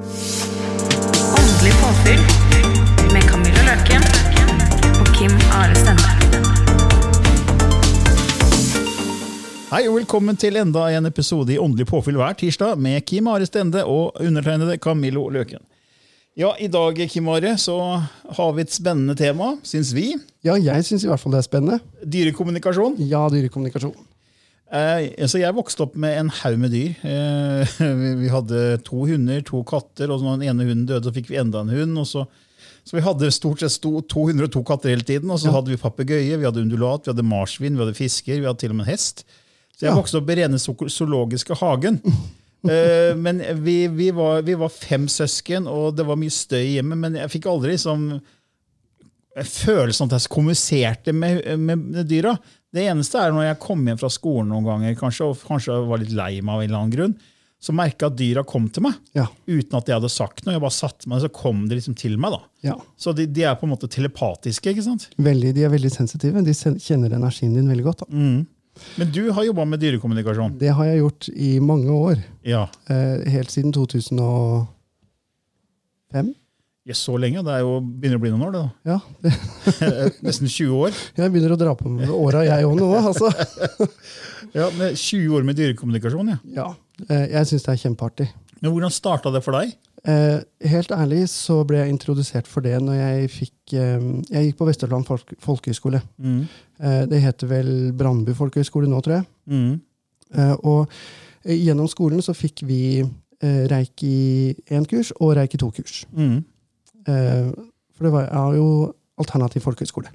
Åndelig påfyll med Camilla Løken og Kim Are Stende. Hei og velkommen til enda en episode i Åndelig påfyll hver tirsdag med Kim Are Stende og undertegnede Camillo Løken. Ja, I dag Kim Are, så har vi et spennende tema, syns vi. Ja, jeg syns i hvert fall det er spennende. Dyrekommunikasjon. Ja, dyrekommunikasjon. Eh, altså jeg vokste opp med en haug med dyr. Eh, vi, vi hadde to hunder, to katter, og når den ene hunden døde, så fikk vi enda en hund. og så... Så vi hadde stort sett sto, 202 katter hele tiden. Og så hadde vi papegøye, vi hadde undulat, vi hadde marsvin, vi hadde fisker, vi hadde til og med en hest. Så jeg Ja. vokste opp i rene zoologiske hagen. Eh, men vi, vi, var, vi var fem søsken, og det var mye støy i hjemmet. Men jeg fikk aldri liksom følelsen at jeg kommuniserte med, med, med dyra. Det eneste er når jeg kom hjem fra skolen noen ganger, kanskje, og kanskje var litt lei meg av en eller annen grunn, så merka jeg at dyra kom til meg. Ja. Uten at jeg hadde sagt noe. Jeg bare satte meg, så kom de liksom til meg. da. ja. Så de, de er på en måte telepatiske. ikke sant? Veldig, de er veldig sensitive. De kjenner energien din veldig godt. Da. Men du har jobba med dyrekommunikasjon. Det har jeg gjort i mange år. Ja. Eh, helt siden 2005. ja, Så lenge. Det er jo, begynner å bli noen år, det. da. Ja. Nesten 20 år. jeg begynner å dra på med åra, jeg òg nå. Altså. Ja, med 20 år med dyrekommunikasjon, ja. Ja, eh, jeg syns det er kjempeartig. Men hvordan starta det for deg? Eh, helt ærlig så ble jeg introdusert for det når jeg fikk eh, Jeg gikk på Vesterland folk, folkehøgskole. Mm. Eh, det heter vel Brandbu folkehøgskole nå, tror jeg. Mm. Eh, og eh, gjennom skolen så fikk vi eh, Reiki 1-kurs og Reiki 2-kurs. Mm. Eh, for det var jeg har jo alternativ folkehøyskole.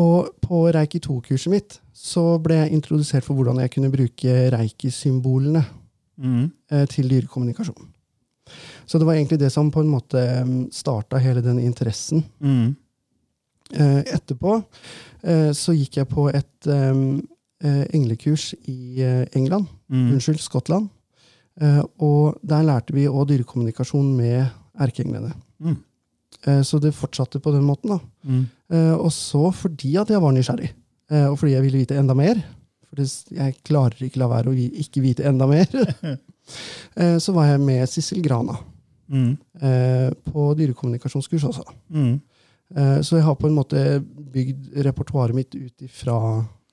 Og på Reiki 2-kurset mitt så ble jeg introdusert for hvordan jeg kunne bruke Reiki-symbolene Mm. eh, til dyrekommunikasjon. Så det var egentlig det som på en måte starta hele den interessen. Mm. Eh, etterpå så gikk jeg på et eh, englekurs i England. Mm. Unnskyld, Skottland. Og der lærte vi òg dyrekommunikasjon med erkeenglene. Mm. Eh, så det fortsatte på den måten. da. Mm. Eh, og så fordi at jeg var nysgjerrig, eh, og fordi jeg ville vite enda mer For jeg klarer ikke la være å ikke vite enda mer. så var jeg med Sissel Grana Mm. på dyrekommunikasjonskurs også. Mm. Så jeg har på en måte bygd repertoaret mitt ut ifra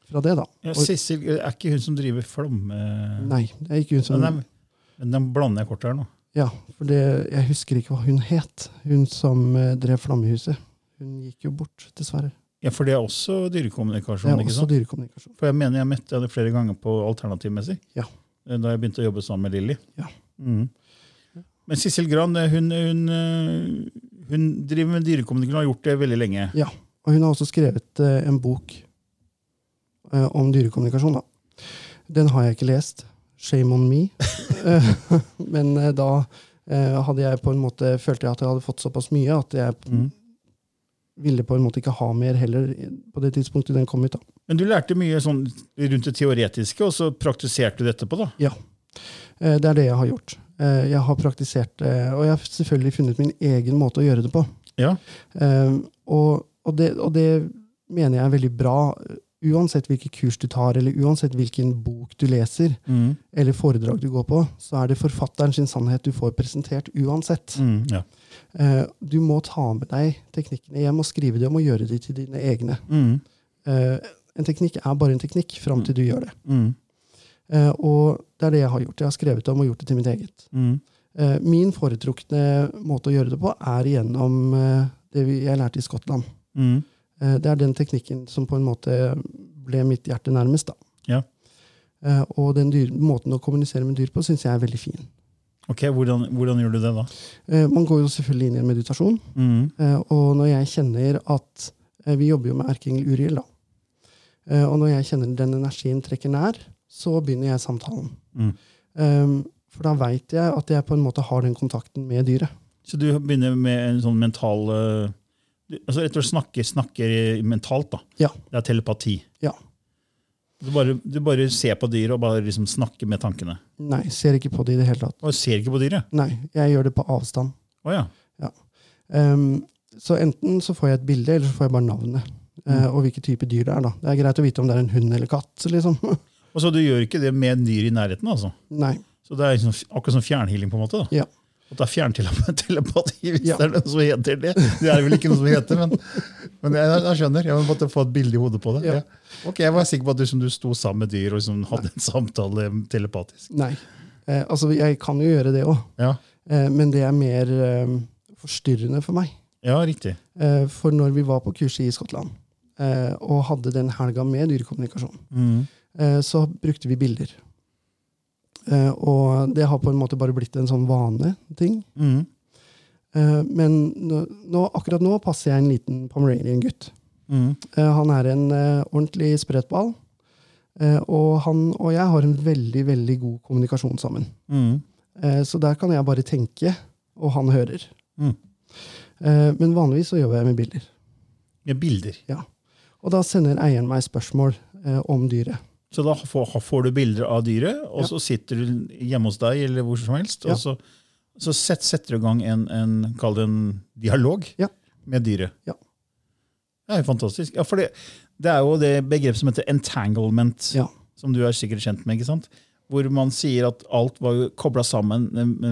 fra det, da. Ja, Sissel, er ikke hun som driver Flomme... Nei, det er ikke hun som Men den, men den blander jeg kort her nå. Ja, for det, jeg husker ikke hva hun het. Hun som eh, drev Flammehuset. Hun gikk jo bort, dessverre. Ja, For det er også dyrekommunikasjon? Det er også dyrekommunikasjon. For jeg mener jeg møtte henne flere ganger på alternativmessig. Ja. Eh, Da jeg begynte å jobbe sammen med Lilly. Ja. Mm. Men Sissel Gran eh, hun, hun, hun driver med dyrekommunikasjon og har gjort det veldig lenge. Ja, og hun har også skrevet en bok om dyrekommunikasjon. Da. Den har jeg ikke lest. Shame on me. Eh, Men eh, da eh, hadde jeg på en måte, følte jeg at jeg hadde fått såpass mye at jeg Mm. ville på en måte ikke ha mer heller på det tidspunktet den kom ut. da. Men du lærte mye sånn rundt det teoretiske, og så praktiserte du det etterpå? da? Ja. Det er det jeg har gjort. Jeg har praktisert det, og jeg har selvfølgelig funnet min egen måte å gjøre det på. Ja. Og, og, det, og det mener jeg er veldig bra, uansett hvilke kurs du tar, eller uansett hvilken bok du leser, Mm. eller foredrag du går på, så er det forfatteren sin sannhet du får presentert uansett. Mm. ja. uh, Du må ta med deg teknikkene hjem og skrive dem og gjøre dem til dine egne. Mm. Uh, En teknikk er bare en teknikk fram til du gjør det. Eh, Og det er det jeg har gjort. Jeg har skrevet om og gjort det til mitt eget. Mm. Min foretrukne måte å gjøre det på er gjennom det vi, jeg lærte i Skottland. Mm. Eh, det er den teknikken som på en måte ble mitt hjerte nærmest. da. Ja. Eh, og den dyr, måten å kommunisere med dyr på syns jeg er veldig fin. Ok, hvordan, hvordan gjør du det, da? Eh, man går jo selvfølgelig inn i en meditasjon. Mm. Og når jeg kjenner at Vi jobber jo med erkeengel Uriel, da. Og når jeg kjenner den energien trekker nær, så begynner jeg samtalen. Mm. Eh, for da veit jeg at jeg på en måte har den kontakten med dyret. Så du begynner med en sånn mental altså Rett og slett snakker, snakker mentalt, da. Ja. Det er telepati. Ja. Du bare, du bare ser på dyret og bare liksom snakker med tankene. Nei, ser ikke på det i det hele tatt. Og ser ikke på dyret. Nei, jeg gjør det på avstand. Oh, ja. Ehm, så enten så får jeg et bilde, eller så får jeg bare navnet. eh, og hvilken type dyr det er. da. Det er greit å vite om det er en hund eller katt. liksom. Og så du gjør ikke det med dyr i nærheten, altså? Nei. Så det er liksom, akkurat som fjernhealing, på en måte? da? Ja. At det er fjerntelepati, hvis Ja. det er noe som heter det. Det er vel ikke noe som heter, men, men jeg, jeg skjønner. Jeg måtte få et bilde i hodet på det. Ja. Ja. Ok, Jeg var sikker på at du, som du sto sammen med dyr og liksom hadde en samtale telepatisk. Nei. Eh, altså, jeg kan jo gjøre det òg, Ja, eh, men det er mer eh, forstyrrende for meg. ja riktig. Eh, for når vi var på kurset i Skottland eh, og hadde den helga med dyrekommunikasjon, Mm. eh, så brukte vi bilder. Eh, og det har på en måte bare blitt en sånn vaneting. Mm. Eh, men nå, akkurat nå passer jeg en liten pomeranian-gutt. Mm. Eh, han er en ordentlig sprettball. Eh, og han og jeg har en veldig, veldig god kommunikasjon sammen. Mm. Eh, så der kan jeg bare tenke, og han hører. Mm. Eh, men vanligvis så jobber jeg med bilder. Med bilder. Ja. Og da sender eieren meg spørsmål om dyret. Så da får, får du bilder av dyret, og Ja. så sitter du hjemme hos deg eller hvor som helst, og så, så set, setter du i gang en, en, en dialog med dyret. Ja. Det er jo fantastisk. Ja, for det, det er jo det begrepet som heter entanglement, Ja. som du er sikkert kjent med, ikke sant? Hvor man sier at alt var jo kobla sammen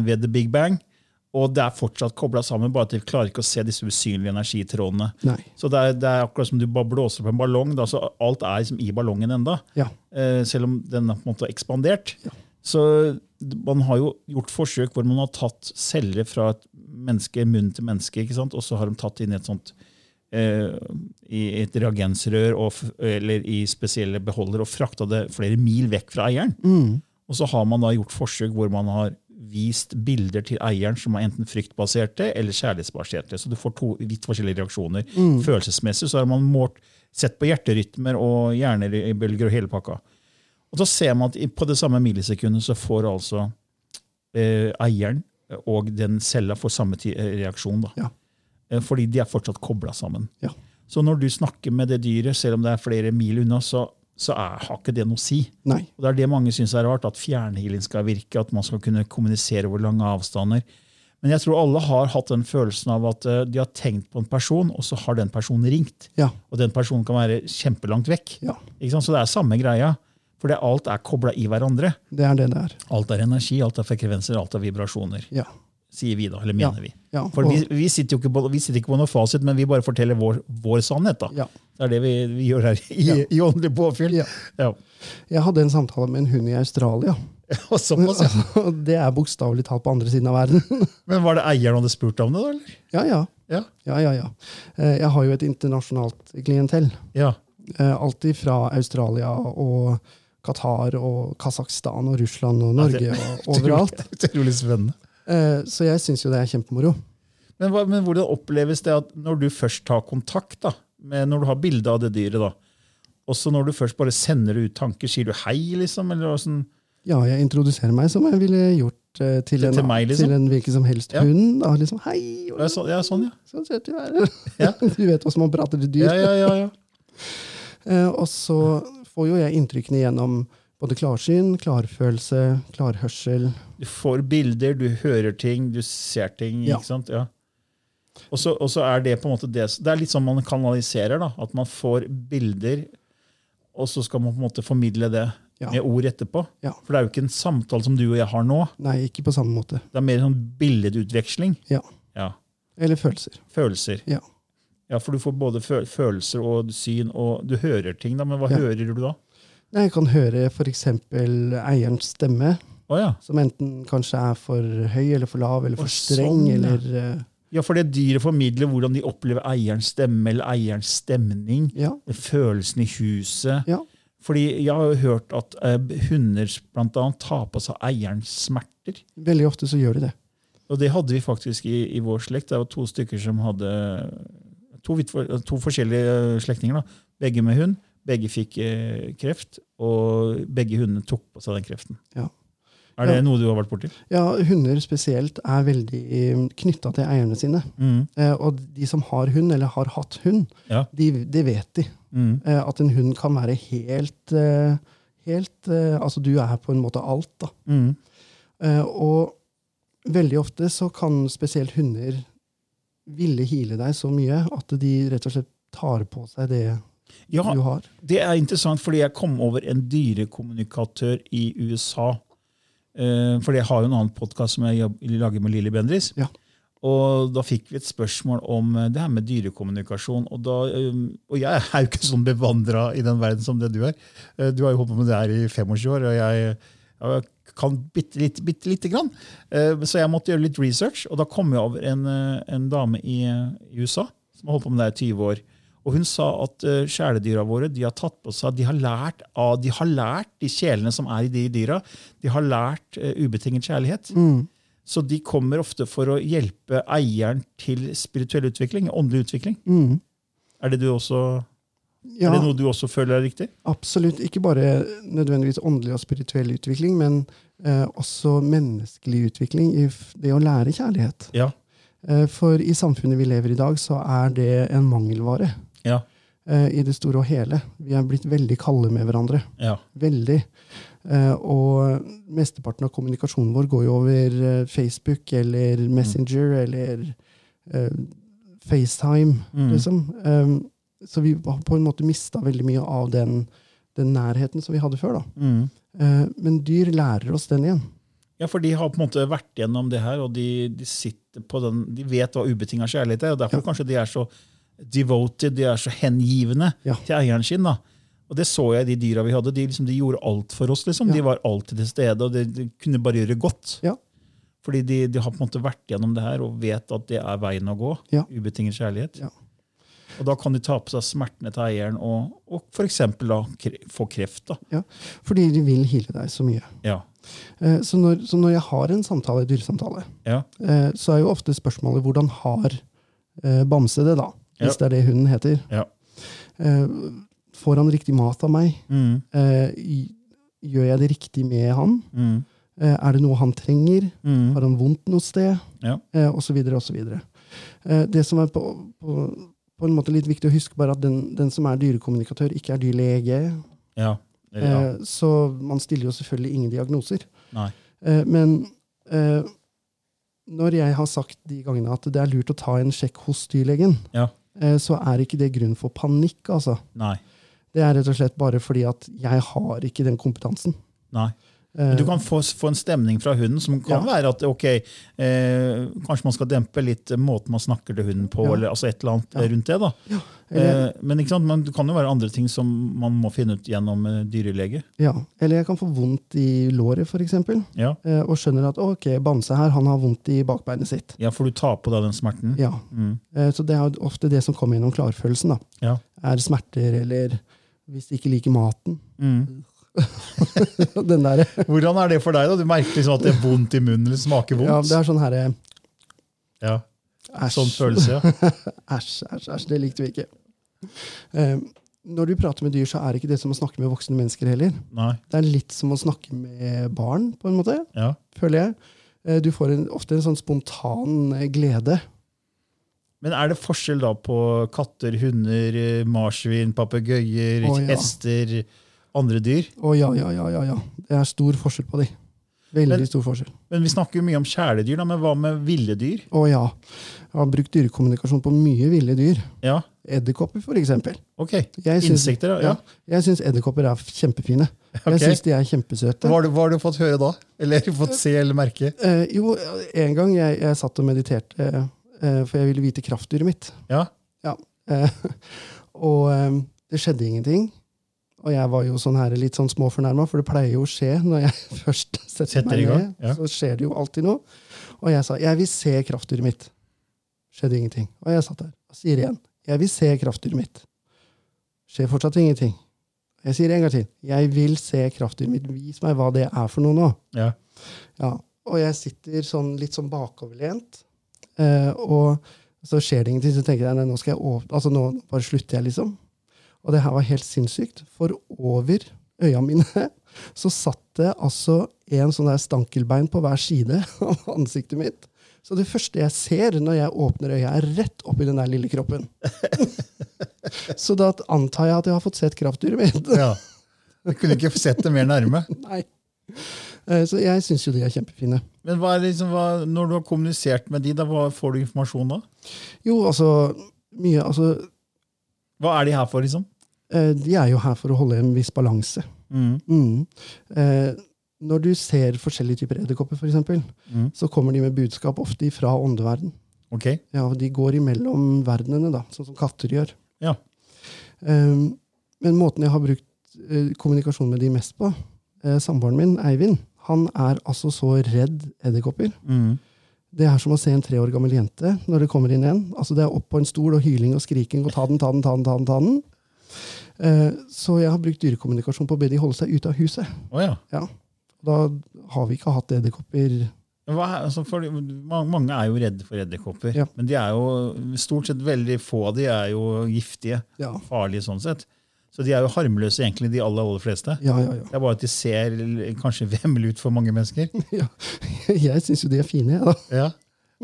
ved the big bang, og det er fortsatt kobla sammen, bare at vi klarer ikke å se disse usynlige energitrådene. Nei. Så det er, det er akkurat som du bare blåser opp en ballong. Da, så alt er liksom i ballongen enda, Ja. eh, selv om den er på en måte ekspandert. Ja. Så man har jo gjort forsøk hvor man har tatt celler fra et menneske, munn til menneske, og så har de tatt inn et sånt eh, i et reagensrør og, eller i spesielle beholdere og frakta det flere mil vekk fra eieren. Mm. Og så har man da gjort forsøk hvor man har vist bilder til eieren som er enten fryktbaserte eller kjærlighetsbaserte. Så du får to vidt forskjellige reaksjoner. Mm. Følelsesmessig så har man målt, sett på hjerterytmer og hjernebølger og hele pakka. Og så ser man at på det samme millisekundet så får altså eh, eieren og den cella får samme eh, reaksjon. Da. Ja. Eh, fordi de er fortsatt kobla sammen. Ja. Så når du snakker med det dyret, selv om det er flere mil unna, så, så er, har ikke det noe å si. Nei. Og Det er det mange syns er rart, at fjernhealing skal virke, at man skal kunne kommunisere over lange avstander. Men jeg tror alle har hatt den følelsen av at eh, de har tenkt på en person, og så har den personen ringt. Ja. Og den personen kan være kjempelangt vekk. Ja. Ikke sant? Så det er samme greia. For alt er kobla i hverandre. Det er det det er. Alt er energi, alt er frekvenser, alt er vibrasjoner. Ja. Sier vi da, eller mener Ja. vi. Ja. For vi, vi, sitter jo ikke på, vi sitter ikke på noe fasit, men vi bare forteller vår, vår sannhet. da. ja. Det er det vi, vi gjør her i, Ja. i åndelig påfyll. Ja. Ja. Jeg hadde en samtale med en hund i Australia. Og såpass, ja. Det er bokstavelig talt på andre siden av verden. Men var det eieren hadde spurt om det, da? eller? ja, ja. Ja. Ja, ja, ja. Eh, Jeg har jo et internasjonalt klientell. Ja. Eh, Alltid fra Australia og Qatar og Kasakhstan og Russland og Norge Ja, og overalt. Utrolig spennende. Eh, Så jeg syns jo det er kjempemoro. Men, hva, men hvordan oppleves det at når du først tar kontakt, da, med, når du har bilde av det dyret, da, også når du først bare sender ut tanker, sier du hei, liksom? Eller hva sånn? Ja, jeg introduserer meg som jeg ville gjort eh, til, Til- en, til meg, liksom? til en hvilken som helst Ja. hund. Da, liksom, hei, Ja, så, ja, sånn, ja. Sånn ser du være. Ja. Du vet hvordan man prater til dyr. Ja, ja, ja, ja. Eh, og så får jo jeg inntrykkene gjennom både klarsyn, klarfølelse, klarhørsel. Du får bilder, du hører ting, du ser ting. Ja. ikke sant? Ja. Og så, er det på en måte det Det er litt sånn man kanaliserer. da, At man får bilder, og så skal man på en måte formidle det Ja. med ord etterpå. Ja. For det er jo ikke en samtale som du og jeg har nå. Nei, ikke på samme måte. Det er mer sånn billedutveksling. Ja. Ja. Eller følelser. Følelser. Ja. Ja, For du får både følelser og syn, og du hører ting. da, Men hva hører du da? Jeg kan høre f.eks. eierens stemme. oh, ja. Som enten kanskje er for høy eller for lav eller for streng. sånn, ja. eller... eh, ja, for det dyret formidler hvordan de opplever eierens stemme eller eierens stemning. ja, Følelsen i huset. ja. Fordi jeg har jo hørt at eh, hunder blant annet tar på seg eierens smerter. Veldig ofte så gjør de det. Og det hadde vi faktisk i, i vår slekt. Det var to stykker som hadde to, to forskjellige eh, slektninger. da. Begge med hund. Begge fikk eh, kreft, og begge hundene tok på seg den kreften. Ja. Er det Ja. noe du har vært borti? Ja, Hunder spesielt er veldig knytta til eierne sine. Mm. Eh, og de som har hund, eller har hatt hund, Ja. de, det vet de. Mm. Eh, at en hund kan være helt, eh, helt eh, Altså, du er på en måte alt, da. Mm. Eh, og veldig ofte så kan spesielt hunder ville hile deg så mye at de rett og slett tar på seg det Ja, du har. Det er interessant, fordi jeg kom over en dyrekommunikatør i USA. Uh, fordi jeg har jo en annen podkast som jeg lager med Lilly Bendris. Ja. Og da fikk vi et spørsmål om eh, det her med dyrekommunikasjon. Og, da, eh, og jeg er jo ikke sånn bevandra i den verden som det du er. Eh, Du har jo holdt på med det her i 25 år, og jeg, jeg kan bitte litt, bitte lite grann. Eh, Så jeg måtte gjøre litt research, og da kom jeg over en, eh, en dame i, i USA som har holdt på med det her i 20 år. Og hun sa at uh, kjæledyra våre de har tatt på seg, de har lært av, de har lært de kjelene som er i de dyra, de har lært uh, ubetinget kjærlighet. Mm. Så de kommer ofte for å hjelpe eieren til spirituell utvikling, åndelig utvikling. Mm. Er det, du også, Ja, er det noe du også føler er riktig? absolutt. Ikke bare nødvendigvis åndelig og spirituell utvikling, men eh, også menneskelig utvikling i det å lære kjærlighet. Ja. Eh, for i samfunnet vi lever i i dag, så er det en mangelvare. Ja. eh, I det store og hele. Vi er blitt veldig kalde med hverandre. ja. Veldig. Eh, og mesteparten av kommunikasjonen vår går jo over eh, Facebook eller Messenger eller eh, FaceTime, Mm. liksom. Um, så vi har på en måte mista veldig mye av den, den nærheten som vi hadde før. Mm. Men dyr lærer oss den igjen. Ja, for de har på en måte vært gjennom det her, og de, de sitter på den, de vet hva ubetinga kjærlighet er. og Derfor Ja. kanskje de er så devoted, de er så hengivne Ja. til eieren sin. da. Og det så jeg i de dyra vi hadde. De, liksom, de gjorde alt for oss. liksom. Ja. De var alltid til stede, og de, de kunne bare gjøre godt. Ja. Fordi de, de har på en måte vært gjennom det her og vet at det er veien å gå. Ja. Ubetinget kjærlighet. Ja. Og da kan de ta på seg smertene til eieren og, og f.eks. Kre, få kreft. da. Fordi de vil hile deg så mye. Ja. Eh, så, når, så når jeg har en samtale, dyresamtale, Ja. eh, så er jo ofte spørsmålet hvordan har eh, Bamse det, da? Hvis det er det hunden heter. Ja. Eh, får han riktig mat av meg? Mm, Eh, gjør jeg det riktig med han? mm, Eh, er det noe han trenger? mm. Har han vondt noe sted? Ja. Eh, og så videre, og så videre. Eh, det som er på, på, på en måte litt viktig å huske, bare at den, den som er dyrekommunikatør, ikke er dyrlege. Ja. Ja. Eh, så man stiller jo selvfølgelig ingen diagnoser. Nei. Eh, men eh, når jeg har sagt de gangene at det er lurt å ta en sjekk hos dyrlegen, Ja. Så er ikke det grunn for panikk, altså. Nei. Det er rett og slett bare fordi at jeg har ikke den kompetansen. Nei. Eh, du kan få, få en stemning fra hunden som kan Ja. være at ok, eh, kanskje man skal dempe litt eh, måten man snakker til hunden på, Ja. eller altså et eller annet Ja. rundt det. da. eller, Eh, men ikke sant? Men det kan jo være andre ting som man må finne ut gjennom eh, dyrelege. ja. eller jeg kan få vondt i låret, f.eks., Ja. eh, og skjønner at ok, Bamse her han har vondt i bakbeinet sitt. ja, for du tar på deg den smerten. Ja, Mm. eh, Så det er ofte det som kommer gjennom klarfølelsen. da. Ja. Er smerter, eller hvis de ikke liker maten. Mm. Den der, Hvordan er det for deg? da? Du merker liksom at det er vondt i munnen, eller smaker vondt? ja, det er sånn herre Ja, Æsj. Sånn følelse, ja. Æsj, æsj, æsj. Det likte vi ikke. Um, når du prater med dyr, så er det ikke det som å snakke med voksne mennesker heller. Nei. Det er litt som å snakke med barn, på en måte, Ja. føler jeg. Eh, du får en, ofte en sånn spontan eh, glede. Men er det forskjell da på katter, hunder, eh, marsvin, papegøyer, oh, ja. hester, andre dyr? Å ja, ja, ja, ja, ja. Det er stor forskjell på de. Veldig Men- stor forskjell. Men Vi snakker jo mye om kjæledyr, da, men hva med ville dyr? Å ja. Jeg har brukt dyrekommunikasjon på mye ville dyr. Ja, Edderkopper, for eksempel. ok. Syns- Insekter, ja. ja. Jeg syns edderkopper er kjempefine. Ok. Jeg syns de er kjempesøte. Hva har, du, hva har du fått høre da? Eller fått se eller merke? Eh, jo, en gang jeg, jeg satt og mediterte, eh, for jeg ville vite kraftdyret mitt. Ja. Eh, og eh, det skjedde ingenting. Og jeg var jo sånn her litt sånn småfornærma, for det pleier jo å skje når jeg først setter, Setter meg ned, ja. så skjer det jo alltid noe. Og jeg sa 'jeg vil se kraftdyret mitt'. Skjedde ingenting. Og jeg satt der og sier igjen 'jeg vil se kraftdyret mitt'. Skjer fortsatt ingenting. Jeg sier en gang til 'jeg vil se kraftdyret mitt'. Vis meg hva det er for noe nå. Ja. Ja, og jeg sitter sånn litt sånn bakoverlent, eh, og så skjer det ingenting. Så tenker jeg nei, nå skal jeg åpne, altså nå bare slutter jeg, liksom. Og det her var helt sinnssykt, for over øya mine så satt det altså en sånn der stankelbein på hver side av ansiktet mitt. Så det første jeg ser når jeg åpner øya, er rett oppi den der lille kroppen. så da antar jeg at jeg har fått sett kraftdyret mitt. ja. Du kunne ikke sett det mer nærme. Nei. Eh, Så jeg syns jo de er kjempefine. Men hva er liksom, hva, når du har kommunisert med de, da, hva får du informasjon da? Jo, altså mye Altså, Hva er de her for, liksom? Eh, de er jo her for å holde en viss balanse. Mm. Mm. Eh, når du ser forskjellige typer edderkopper, for eksempel, Mm. så kommer de med budskap ofte fra åndeverden. Okay. Ja, de går imellom verdenene, da, sånn som katter gjør. Ja. Eh, men måten jeg har brukt eh, kommunikasjon med de mest på, eh, samboeren min, Eivind, han er altså så redd edderkopper. Mm. Det er som å se en tre år gammel jente når det kommer inn en. Altså Det er opp på en stol og hyling og skriking og ta den, ta den, ta den. ta den, ta den. Eh, så jeg har brukt dyrekommunikasjon på å be de holde seg ute av huset. Oh, ja. Ja. Da har vi ikke hatt edderkopper er- altså, mange er jo redde for edderkopper, Ja. men de er jo stort sett veldig få av de er jo giftige, farlige sånn sett. Så de er jo harmløse, egentlig, de aller, aller fleste. ja, ja. ja. Det er bare at de ser kanskje vemmelig ut for mange mennesker. ja. Jeg syns jo de er fine, jeg, da. Ja.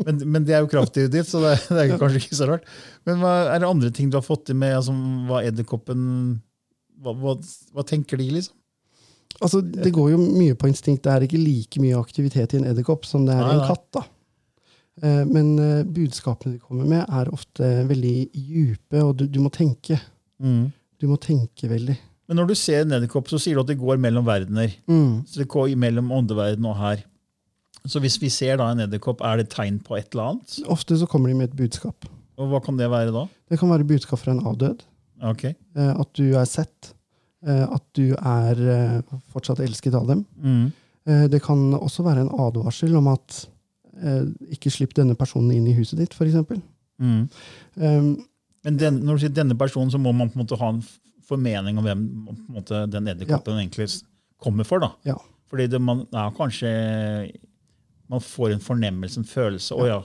Men, men det er jo kraftdyret ditt, så det, det er kanskje ikke så rart. Men hva, er det andre ting du har fått til med altså, hva edderkoppen hva, hva, hva tenker de, liksom? Altså, Det går jo mye på instinkt. Det er ikke like mye aktivitet i en edderkopp som det er i en katt. da. Eh, Men eh, budskapene de kommer med, er ofte veldig djupe, og du, du må tenke. Du må tenke veldig. Men når du ser en edderkopp, så sier du at det går mellom verdener. Mm. Så det går mellom åndeverden og her. Så hvis vi ser da en edderkopp, er det tegn på et eller annet? Ofte så kommer de med et budskap. Og hva kan det være da? Det kan være budskap fra en avdød. Ok. eh, At du er sett. eh, At du er eh, fortsatt elsket av dem. Mm. Eh, Det kan også være en advarsel om at eh, ikke slipp denne personen inn i huset ditt, f.eks. Mm. Um, Men den, når du sier denne personen, så må man på en måte ha en formening om hvem måte, den edderkoppen egentlig kommer for. da. Ja. Fordi det, man er kanskje Man får en fornemmelse, en følelse. Å ja,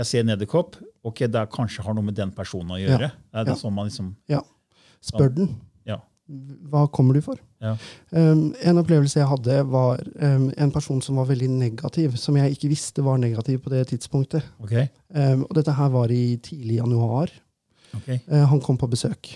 jeg ser en edderkopp. Ok, det er kanskje har noe med den personen å gjøre. Det er det Ja. sånn man liksom spør den. Ja. Hva kommer du for? Ja. Um, en opplevelse jeg hadde, var um, en person som var veldig negativ, som jeg ikke visste var negativ på det tidspunktet. Okay. Um, og dette her var i tidlig januar. Okay. Uh, han kom på besøk.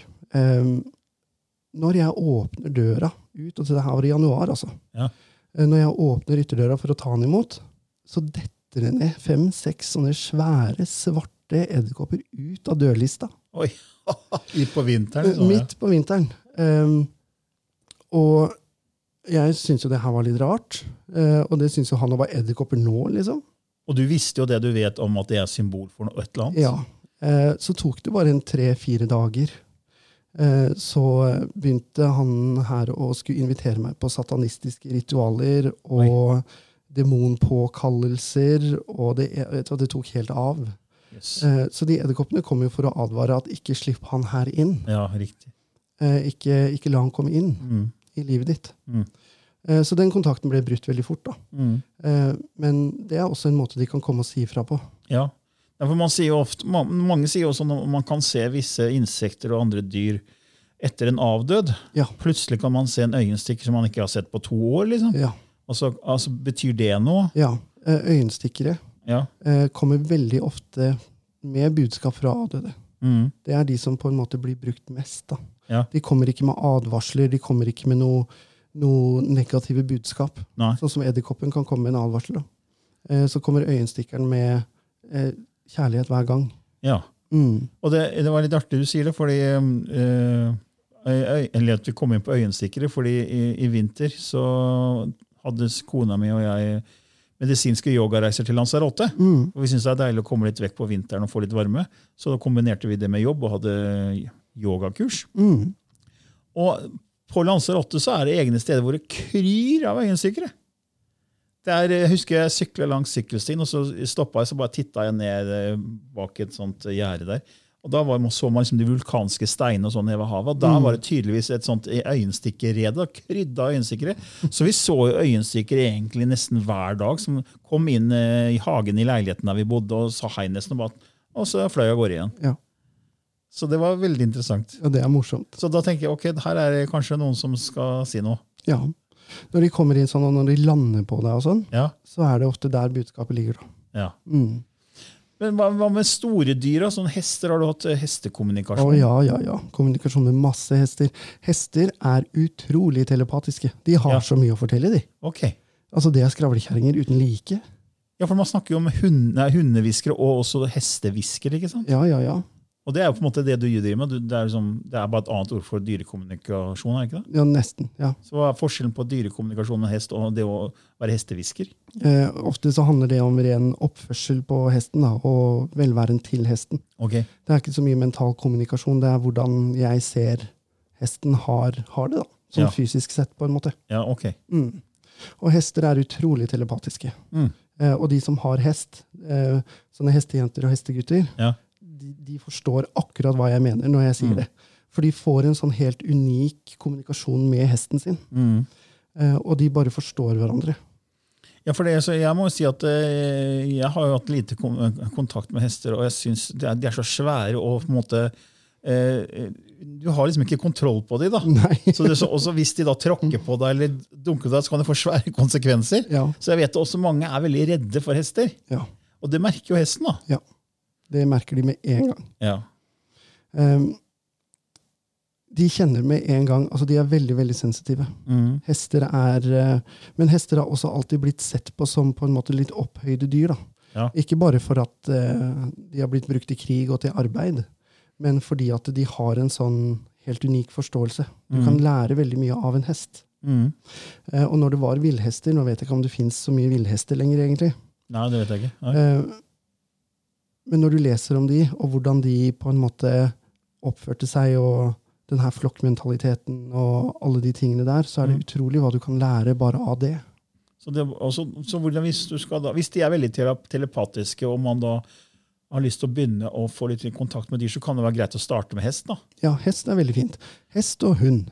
Når jeg åpner døra ut, og dette her var i januar, altså. Ja. Uh, når jeg åpner ytterdøra for å ta han imot, så detter det ned fem-seks sånne svære, svarte edderkopper ut av dørlista. Oi. I på vinteren. Så. Midt på vinteren. Um, og jeg syntes jo det her var litt rart. uh, og det syns jo han var edderkopper nå, liksom. Og du visste jo det du vet om at det er symbol for noe, et eller annet. Ja. Uh, så tok det bare en tre-fire dager. Uh, så begynte han her å skulle invitere meg på satanistiske ritualer og demonpåkallelser, og det, det tok helt av. Yes. Eh, så de edderkoppene kom jo for å advare at ikke slipp han her inn. Ja, riktig. Eh, ikke, ikke la han komme inn Mm. i livet ditt. Mm. Eh, så den kontakten ble brutt veldig fort. da. Mm. Men det er også en måte de kan komme og si ifra på. Ja. For man sier jo ofte, ma- mange sier også at man kan se visse insekter og andre dyr etter en avdød. Ja. Plutselig kan man se en øyenstikker som man ikke har sett på to år. liksom. Ja. Altså, altså Betyr det noe? ja. Eh, øyenstikkere Ja. eh, kommer veldig ofte med budskap fra avdøde. Mm. Det er de som på en måte blir brukt mest. da. Ja. De kommer ikke med advarsler, de kommer ikke med noe, noe negative budskap. Nei. Sånn som edderkoppen kan komme med en advarsel. da. Eh, så kommer øyenstikkeren med kjærlighet hver gang. ja. Mm. Og det, det var litt artig du sier det, fordi øh, eller at vi kom inn på øyenstikkere, fordi i, i vinter så hadde kona mi og jeg medisinske yogareiser til Lanzarote. Mm. Og vi syntes det er deilig å komme litt vekk på vinteren og få litt varme. Så da kombinerte vi det med jobb og hadde yogakurs. Mm. Og på Lanzarote så er det egne steder hvor det kryr av øyenstikkere. Det er, jeg husker jeg sykla langs sykkelstien, og så stoppa jeg så bare titta jeg ned eh, bak et sånt gjerde der. Og Da var, så man liksom de vulkanske steinene og sånn nede ved havet. og Da var det tydeligvis et sånt øyenstikkerrede. Krydda øyenstikkere. Så vi så jo øyenstikkere egentlig nesten hver dag, som kom inn eh, i hagen i leiligheten der vi bodde, og sa hei nesten, og, bare, og så fløy av gårde igjen. Ja. Så det var veldig interessant. ja, det er morsomt. Så da tenker jeg ok, her er det kanskje noen som skal si noe. Ja. Når de kommer inn sånn, og når de lander på deg, og sånn, Ja, så er det ofte der budskapet ligger. da. ja. Mm. Men hva, hva med store dyr? Sånn hester, Har du hatt hestekommunikasjon? Å hestekommunikasjon? ja, ja, ja. Kommunikasjon med masse hester. Hester er utrolig telepatiske. De har Ja. så mye å fortelle, de. Ok. Altså, Det er skravlekjerringer uten like. Ja, for Man snakker jo om hund, nei, hundehviskere og også hestehviskere. ikke sant? Ja, ja, ja. Og det er jo på en måte det du driver med. Det, er liksom, det er bare et annet ord for dyrekommunikasjon. er ikke det? Ja, Nesten. ja. Så Hva er forskjellen på dyrekommunikasjon med hest og det å være hestehvisker? Eh, ofte så handler det om ren oppførsel på hesten da, og velværen til hesten. Ok, Det er ikke så mye mental kommunikasjon, det er hvordan jeg ser hesten har, har det, da. Sånn Ja. fysisk sett, på en måte. ja, ok. Mm. Og hester er utrolig telepatiske. Mm. Eh, og de som har hest, eh, sånne hestejenter og hestegutter, Ja. De, de forstår akkurat hva jeg mener når jeg sier Mm. det. For de får en sånn helt unik kommunikasjon med hesten sin. Mm. Eh, og de bare forstår hverandre. Ja, for det, så Jeg må jo si at eh, jeg har jo hatt lite kontakt med hester, og jeg synes de de er så svære og på en måte eh, Du har liksom ikke kontroll på dem. da. Så det, så, også Hvis de da tråkker på deg eller dunker deg, så kan det få svære konsekvenser. Ja, Så jeg vet også mange er veldig redde for hester. ja. Og det merker jo hesten. da. Ja. Det merker de med en gang. Ja. Um, de kjenner med en gang Altså, de er veldig, veldig sensitive. Mm. Hester er eh, Men hester har også alltid blitt sett på som på en måte litt opphøyde dyr. Ja. Ikke bare for at eh, de har blitt brukt i krig og til arbeid, men fordi at de har en sånn helt unik forståelse. Du kan lære veldig mye av en hest. Mm. Eh, og når det var villhester Nå vet jeg ikke om det fins så mye villhester lenger, egentlig. Nei, det vet jeg ikke. Nei. Men når du leser om de, og hvordan de på en måte oppførte seg, og den her flokkmentaliteten og alle de tingene der, så er det utrolig hva du kan lære bare av det. Så, det, også, så hvordan, hvis, du skal da, hvis de er veldig telepatiske, og man da har lyst til å begynne å få litt kontakt med dyr, så kan det være greit å starte med hest. da. Ja, hest er veldig fint. Hest og hund.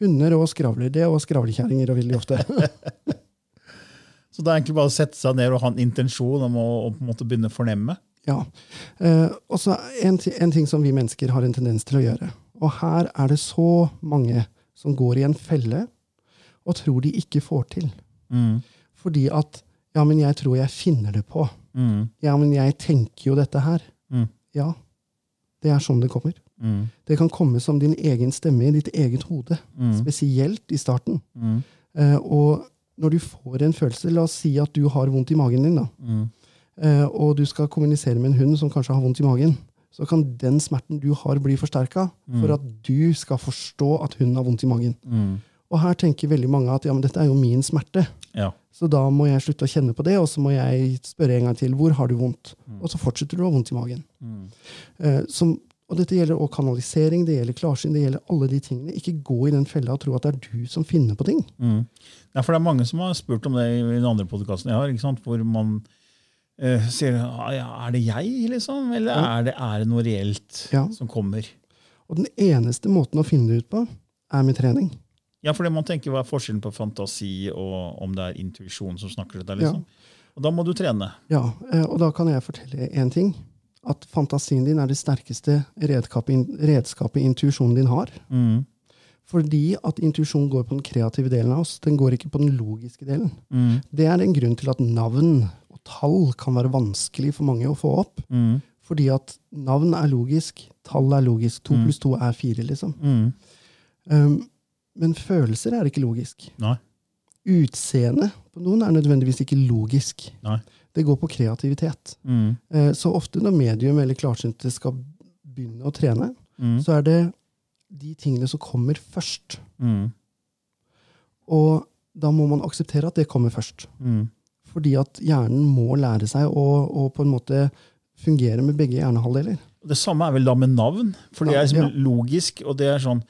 Hunder og skravler. Det og skravlekjerringer og veldig ofte. Så det er egentlig bare å sette seg ned og ha en intensjon om å, å på en måte begynne å fornemme. Ja. Eh, og så en, en ting som vi mennesker har en tendens til å gjøre. Og her er det så mange som går i en felle og tror de ikke får til. Fordi at Ja, men jeg tror jeg finner det på. Ja, men jeg tenker jo dette her. Mm. Ja. Det er sånn det kommer. Det kan komme som din egen stemme i ditt eget hode. Spesielt i starten. Eh, og når du får en følelse La oss si at du har vondt i magen din. da. Eh, og du skal kommunisere med en hund som kanskje har vondt i magen, så kan den smerten du har, bli forsterka for at du skal forstå at hunden har vondt i magen. Og her tenker veldig mange at ja, men dette er jo min smerte, Ja. så da må jeg slutte å kjenne på det, og så må jeg spørre en gang til hvor har du vondt. Og så fortsetter du å ha vondt i magen. Eh, som, og dette gjelder også kanalisering, det gjelder klarsyn, det gjelder alle de tingene. Ikke gå i den fella og tro at det er du som finner på ting. Ja, for det er mange som har spurt om det i den andre podkasten jeg har, hvor man eh, sier «Ah, ja, er det jeg, liksom? Eller er, det, er det noe reelt Ja. som kommer? Og den eneste måten å finne det ut på, er med trening. Ja, for det man tenker Hva er forskjellen på fantasi og om det er intuisjon som snakker til deg? liksom? Og da må du trene. Ja, eh, og da kan jeg fortelle én ting. At fantasien din er det sterkeste redskapet, redskapet intuisjonen din har. Fordi at intuisjon går på den kreative delen av oss. Den går ikke på den logiske delen. Det er en grunn til at navn og tall kan være vanskelig for mange å få opp. Fordi at navn er logisk, tall er logisk. To pluss to er fire, liksom. Um, men følelser er ikke logisk. Nei. Utseende på noen er nødvendigvis ikke logisk. Nei. Det går på kreativitet. Uh, Så ofte når medium eller klarsynte skal begynne å trene, så er det de tingene som kommer først. Og da må man akseptere at det kommer først. Fordi at hjernen må lære seg å, å på en måte fungere med begge hjernehalvdeler. Det samme er vel da med navn. For det er liksom ja. logisk, og det er sånn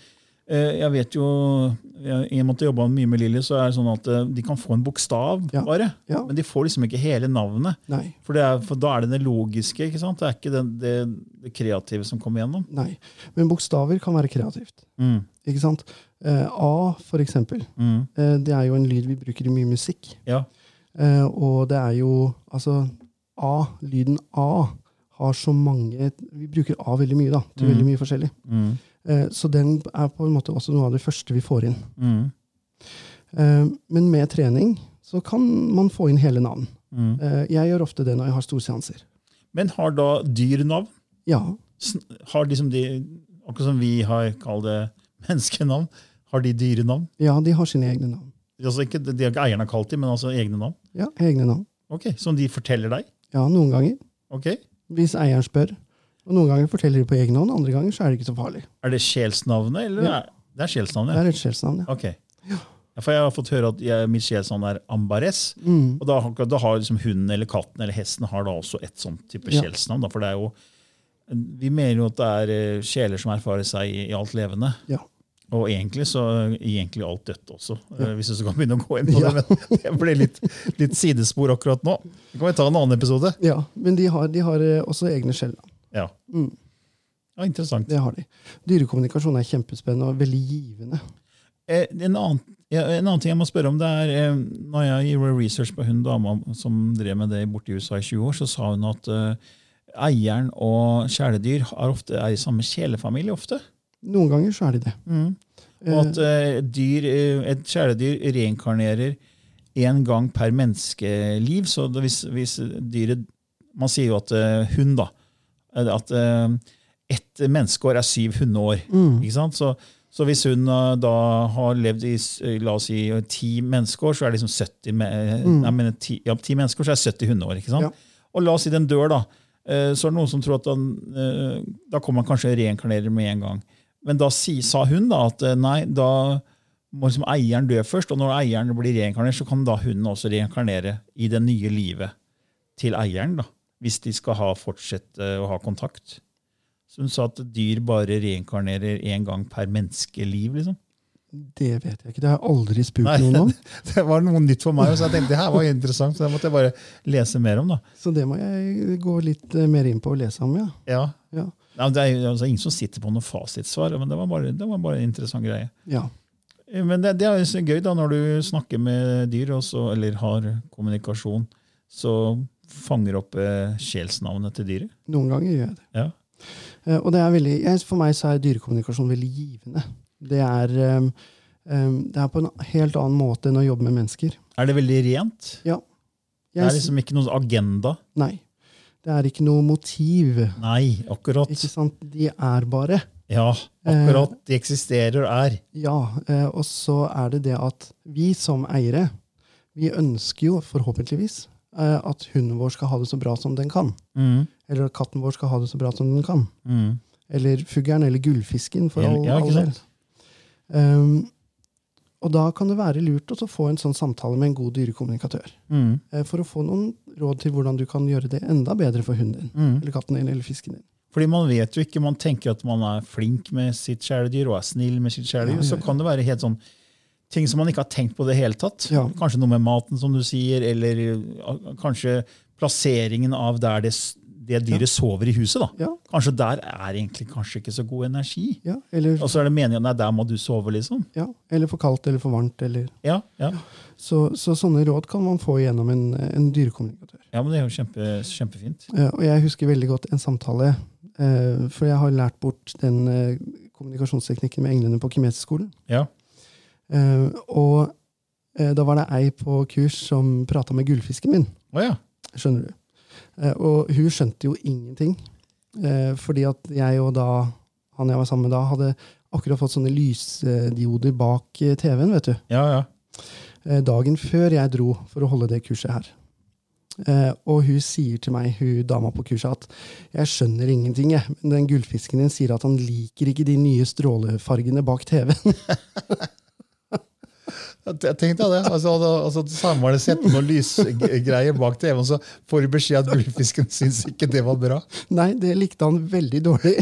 Eh, Jeg vet jo, I og med at jeg jobba mye med Lilly, så er det sånn at eh, de kan få en bokstav, Ja. bare. Ja. Men de får liksom ikke hele navnet. For, det er, for da er det det logiske. ikke sant? Det er ikke det, det, det kreative som kommer gjennom. Nei. Men bokstaver kan være kreativt. Mm. Ikke sant? Eh, A, for eksempel. Mm. Det er jo en lyd vi bruker i mye musikk. Ja. Eh, og det er jo Altså, A, lyden A, har så mange Vi bruker A veldig mye, da, til Mm. veldig mye forskjellig. Mm. Eh, så den er på en måte også noe av det første vi får inn. Mm. Eh, men med trening så kan man få inn hele navn. Mm. Eh, jeg gjør ofte det når jeg har storseanser. Men har da dyr navn? Ja. Har liksom de, Akkurat som vi har kalt det menneskenavn, har de dyrenavn? ja, de har sine egne navn. Altså ikke, de har ikke eierne kalt dem, men altså egne navn? Ja, egne navn. Ok, Som de forteller deg? Ja, noen ganger. Ok. Hvis eieren spør. Og noen ganger forteller de på egen hånd, andre ganger så er det ikke så farlig. Er det sjelsnavnet, eller? Ja. er- Det er sjelsnavnet? Det er et sjelsnavn, ja. Ok. Ja, for jeg har fått høre at jeg, mitt sjelsnavn er Ambares. Mm. Og da, da har liksom hunden eller katten eller hesten har da også et sånt type Ja. sjelsnavn. For det er jo, vi mener jo at det er eh, sjeler som erfarer seg i, i alt levende. Ja. Og egentlig så egentlig alt dødt også, eh, hvis du skal begynne å gå inn på Ja. det. Men det ble litt, litt sidespor akkurat nå. Det kan vi ta en annen episode. ja. Men de har, de har eh, også egne skjell. Ja, Mm. ja Interessant. Det har de. Dyrekommunikasjon er kjempespennende og veldig givende. Eh, En annen, en annen ting jeg må spørre om, det er eh, når jeg gjorde research på hun dama som drev med det borte i USA i 20 år, så sa hun at eh, eieren og kjæledyr er, ofte, er i samme kjælefamilie ofte. Noen ganger så er de det. Og at uh, dyr, eh, et kjæledyr reinkarnerer én gang per menneskeliv. Så hvis, hvis dyret Man sier jo at uh, hund, da At uh, ett menneskeår er syv hundeår. Ikke sant? Så, så hvis hun eh, da har levd i la oss si, ti menneskeår, så er det liksom 70 me nei, men ti, ja, ti menneskeår, så er det 70 hundeår. ikke sant? Ja. Og la oss si den dør, da. Eh, Så er det noen som tror at den, eh, da kommer han kanskje reinkarnerer med en gang. Men da si, sa hun da at eh, nei, da må liksom eieren dø først, og når eieren blir reinkarnert, så kan da hunden også reinkarnere i det nye livet til eieren, da, hvis de skal ha, fortsette å ha kontakt. Så hun sa at dyr bare reinkarnerer én gang per menneskeliv. liksom. Det vet jeg ikke. Det har jeg aldri spurt Nei, noen om. Det var noe nytt for meg, så jeg tenkte det her var interessant. så det måtte jeg bare lese mer om. da. Så det må jeg gå litt eh, mer inn på og lese om, ja. Ja. Ja. Nei, det er altså, ingen som sitter på noe fasitsvar, men det var bare, det var bare en interessant greie. ja. Men det, det er gøy da, når du snakker med dyr, også, eller har kommunikasjon, så fanger opp eh, sjelsnavnet til dyret. Noen ganger gjør jeg det. Ja. Uh, Og det er veldig, jeg, for meg så er dyrekommunikasjon veldig givende. Det er, um, um, det er på en helt annen måte enn å jobbe med mennesker. Er det veldig rent? Ja. Det er liksom ikke noen agenda? Nei. Det er ikke noe motiv. Nei, akkurat. Ikke sant? De er bare. Ja, akkurat. De eksisterer og er. Ja. eh, Og så er det det at vi som eiere, vi ønsker jo forhåpentligvis eh, at hunden vår skal ha det så bra som den kan. Mm, Eller at katten vår skal ha det så bra som den kan. mm. Eller fuglen, eller gullfisken, for all, Ja, all del. Um, og da kan det være lurt å få en sånn samtale med en god dyrekommunikatør. Mm, eh, For å få noen råd til hvordan du kan gjøre det enda bedre for hunden din. mm. Eller katten din, eller fisken din. Fordi man vet jo ikke, man tenker at man er flink med sitt kjæledyr og er snill med sitt kjæledyr, Ja, ja, så kan det være helt sånn ting som man ikke har tenkt på det hele tatt. Ja. Kanskje noe med maten, som du sier, eller uh, kanskje plasseringen av der det, det dyret sover i huset. da. Ja, Kanskje der er egentlig kanskje ikke så god energi. ja, eller, Og så er det meningen at der må du sove, liksom. ja, eller for kaldt eller for varmt. Eller. Ja, ja. Så, så sånne råd kan man få gjennom en, en dyrekommunikatør. ja men det er jo kjempe, kjempefint. Og jeg husker veldig godt en samtale, eh, for jeg har lært bort den eh, kommunikasjonsteknikken med englene på Kimetisk-skolen. Ja. Eh, Og da var det ei på kurs som prata med gullfisken min. Oh, ja. Skjønner du? Eh, og hun skjønte jo ingenting. Eh, fordi at jeg og da, han jeg var sammen med da, hadde akkurat fått sånne lysdioder bak eh, TV-en, vet du. Ja, ja. Dagen før jeg dro for å holde det kurset her. Og hun sier til meg, hun dama på kurset, at jeg skjønner ingenting, jeg. Men den gullfisken din sier at han liker ikke de nye strålefargene bak TV-en. Jeg tenkte det. Altså, altså, Samme setter det sett noen lysgreier bak TV-en, så får du beskjed at gullfisken syns ikke det var bra. Nei, det likte han veldig dårlig.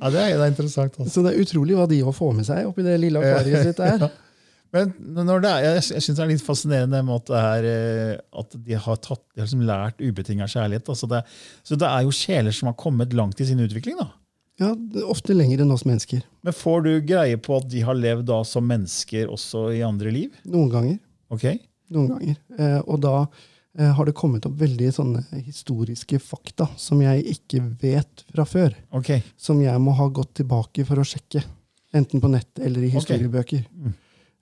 Ja, det er, det er interessant. Altså. Så det er utrolig hva de òg får med seg oppi det lille akvariet sitt der. Men når det er, jeg, jeg syns det er litt fascinerende at, det er, eh, at de har, tatt, de har liksom lært ubetinga kjærlighet. Altså det, så det er jo sjeler som har kommet langt i sin utvikling. da. Ja, Ofte lenger enn oss mennesker. Men får du greie på at de har levd da som mennesker også i andre liv? Noen ganger. Ok? Noen ganger. Eh, og da eh, har det kommet opp veldig sånne historiske fakta som jeg ikke vet fra før. ok. Som jeg må ha gått tilbake for å sjekke. Enten på nettet eller i historiebøker. Mm.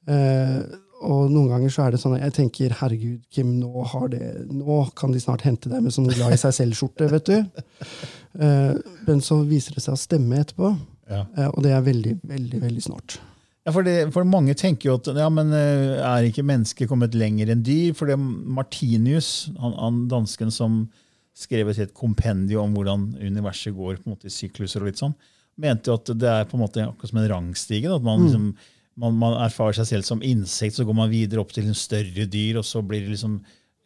Eh, og noen ganger så er det sånn at jeg tenker herregud, Kim, nå, har det, nå kan de snart hente deg med sånn glad i seg selv-skjorte. vet du. Eh, men så viser det seg å stemme etterpå. Ja. Eh, og det er veldig, veldig veldig snart. Ja, for, det, for Mange tenker jo at ja, men eh, er ikke mennesket kommet lenger enn dyr? For det Martinius, han, han dansken som skrev et helt kompendium om hvordan universet går på en måte i sykluser, og litt sånn, mente jo at det er på en måte akkurat som en rangstige. At man, liksom, man, man erfarer seg selv som insekt, så går man videre opp til en større dyr, og så blir det liksom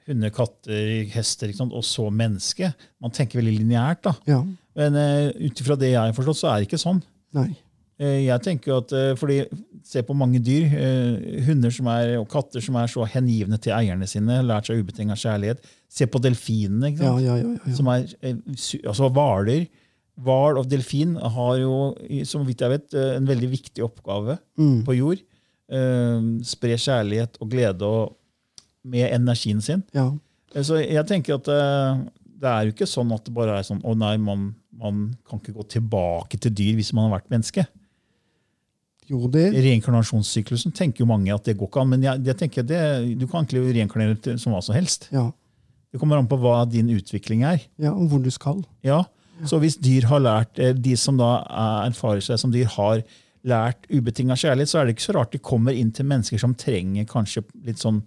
hunder, katter, hester, og så menneske. Man tenker veldig lineært. Ja. Men uh, ut ifra det jeg har forstått, så er det ikke sånn. Nei. Uh, Jeg tenker at, uh, fordi Se på mange dyr. Uh, Hunder som er, og katter som er så hengivne til eierne sine. Lært seg ubetinga kjærlighet. Se på delfinene. Ja, ja. Som er, altså Hvaler hval og delfin har jo, som vidt jeg vet, eh, en veldig viktig oppgave Mm. på jord. Eh, Spre kjærlighet og glede og, med energien sin. ja. Eh, Så jeg tenker at det er jo ikke sånn at det bare er sånn å nei, man, man kan ikke gå tilbake til dyr hvis man har vært menneske. Jo, det Reinkarnasjonssyklusen tenker jo mange at det går ikke an, men jeg, jeg tenker det, du kan egentlig reinkarnere som hva som helst. Ja. Det kommer an på hva din utvikling er. ja, og hvor du skal. Ja, Så hvis dyr har lært, eh, de som da er- erfarer seg som dyr, har lært ubetinga kjærlighet, så er det ikke så rart de kommer inn til mennesker som trenger kanskje litt sånn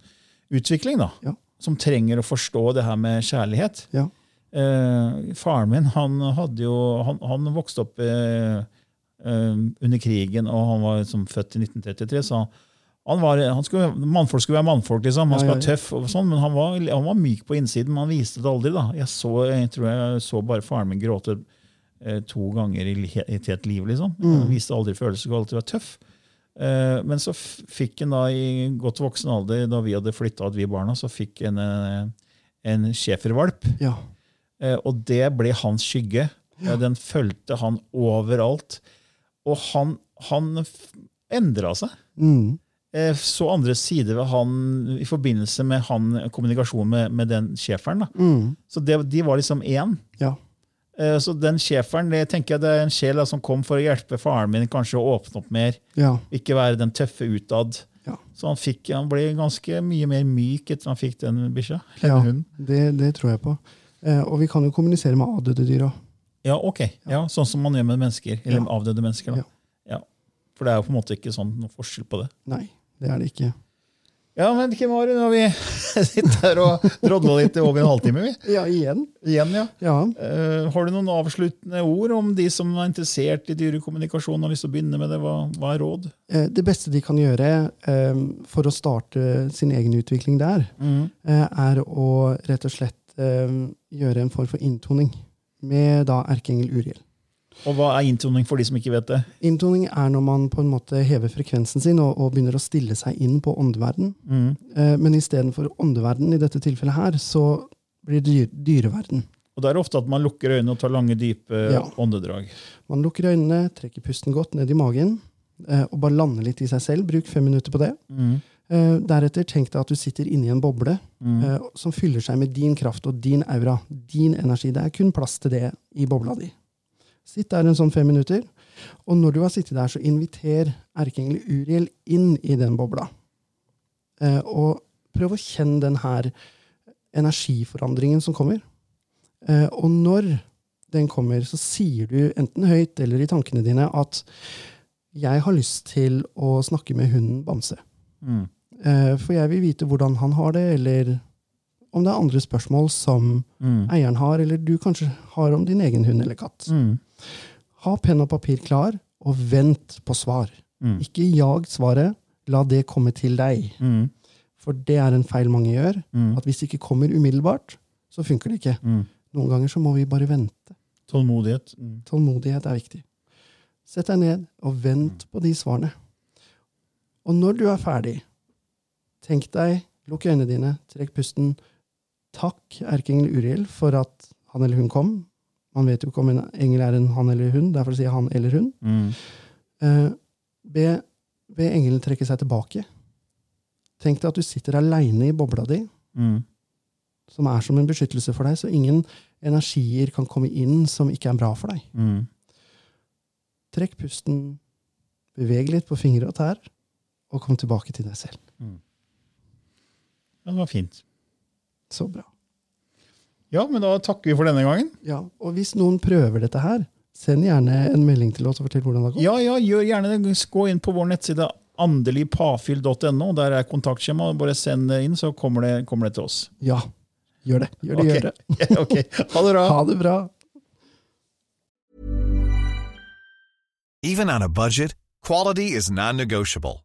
utvikling. da. Ja. Som trenger å forstå det her med kjærlighet. Ja. Eh, faren min han hadde jo, han, han vokste opp eh, eh, under krigen, og han var liksom født i 1933. så han var, han skulle, Mannfolk skulle være mannfolk, liksom. han skulle være tøff, og sånn, men han var, han var myk på innsiden. Men han viste det aldri. da. Jeg, så, jeg tror jeg så bare faren min gråte eh, to ganger i, i et helt liv. liksom. Han viste aldri følelser, skulle alltid være tøff. Eh, men så fikk han da i godt voksen alder, da vi hadde flytta ut, vi barna, så fikk han en, en schæfervalp. Ja. Eh, og det ble hans skygge. Ja. Den fulgte han overalt. Og han, han endra seg. Mm. Eh, Så andre sider ved han i forbindelse med han, kommunikasjonen med, med den schæferen. Mm. Så det, de var liksom én. Ja. Eh, Så den schæferen det tenker jeg det er en sjel som kom for å hjelpe faren min kanskje å åpne opp mer. Ja. Ikke være den tøffe utad. Ja. Så han, fikk, han ble ganske mye mer myk etter han fikk den bikkja. ja. Det, det tror jeg på. Eh, og vi kan jo kommunisere med avdøde dyr òg. Ja, ok. Ja, sånn som man gjør med mennesker. Eller avdøde mennesker. da. For det er jo på en måte ikke sånn noe forskjell på det. Nei, det er det ikke. Ja, men Kim Are, nå har vi sittet her og drodla litt i over en halvtime. vi. Ja, igjen. Igjen, ja. Ja. Uh, har du noen avsluttende ord om de som er interessert i dyrekommunikasjon og har lyst til å begynne med det? Hva, hva er råd? Uh, Det beste de kan gjøre uh, for å starte sin egen utvikling der, eh, er å rett og slett gjøre en form for inntoning med da erkeengel Uriel. Og hva er inntoning for de som ikke vet det? Inntoning er når man på en måte hever frekvensen sin og, og begynner å stille seg inn på åndeverden. Eh, men istedenfor åndeverden i dette tilfellet her, så blir det dyr, dyreverden. Og Det er ofte at man lukker øynene og tar lange, dype Ja. åndedrag. Man lukker øynene, trekker pusten godt ned i magen eh, og bare lander litt i seg selv. Bruk fem minutter på det. Eh, deretter tenk deg at du sitter inni en boble eh, som fyller seg med din kraft og din aura, din energi. Det er kun plass til det i bobla di. Sitt der en sånn fem minutter, og når du har sittet der, så inviter erkeengel Uriel inn i den bobla. Eh, og prøv å kjenne den her energiforandringen som kommer. Eh, og når den kommer, så sier du enten høyt eller i tankene dine at jeg har lyst til å snakke med hunden Bamse. Mm. Eh, For jeg vil vite hvordan han har det, eller om det er andre spørsmål som Mm. eieren har, eller du kanskje har om din egen hund eller katt. Mm. Ha penn og papir klar, og vent på svar. Mm. Ikke jag svaret, la det komme til deg. Mm. For det er en feil mange gjør. Mm. At hvis det ikke kommer umiddelbart, så funker det ikke. Mm. Noen ganger så må vi bare vente. Tålmodighet. Tålmodighet er viktig. Sett deg ned og vent på de svarene. Og når du er ferdig, tenk deg, lukk øynene dine, trekk pusten. Takk, erkeengel Uriel, for at han eller hun kom. Man vet jo ikke om en engel er en han eller hun, derfor sier jeg han eller hun. Mm. Eh, be, be engelen trekke seg tilbake. Tenk deg at du sitter aleine i bobla di, Mm. som er som en beskyttelse for deg, så ingen energier kan komme inn som ikke er bra for deg. Mm. Trekk pusten, beveg litt på fingre og tær, og kom tilbake til deg selv. Ja, det var fint. Så bra. Ja, men da takker vi for denne gangen. Ja, og hvis noen prøver dette her, send gjerne en melding til oss og fortell hvordan det har gått. Ja, ja, gjør gjerne det. Gå inn på vår nettside andeligpafyll.no. Der er kontaktskjema. Bare send det inn, så kommer det, kommer det til oss. Ja, gjør det. Gjør det, okay. gjør det. ok, Ha det bra. Ha det bra. Even on a budget, quality is non-negotiable.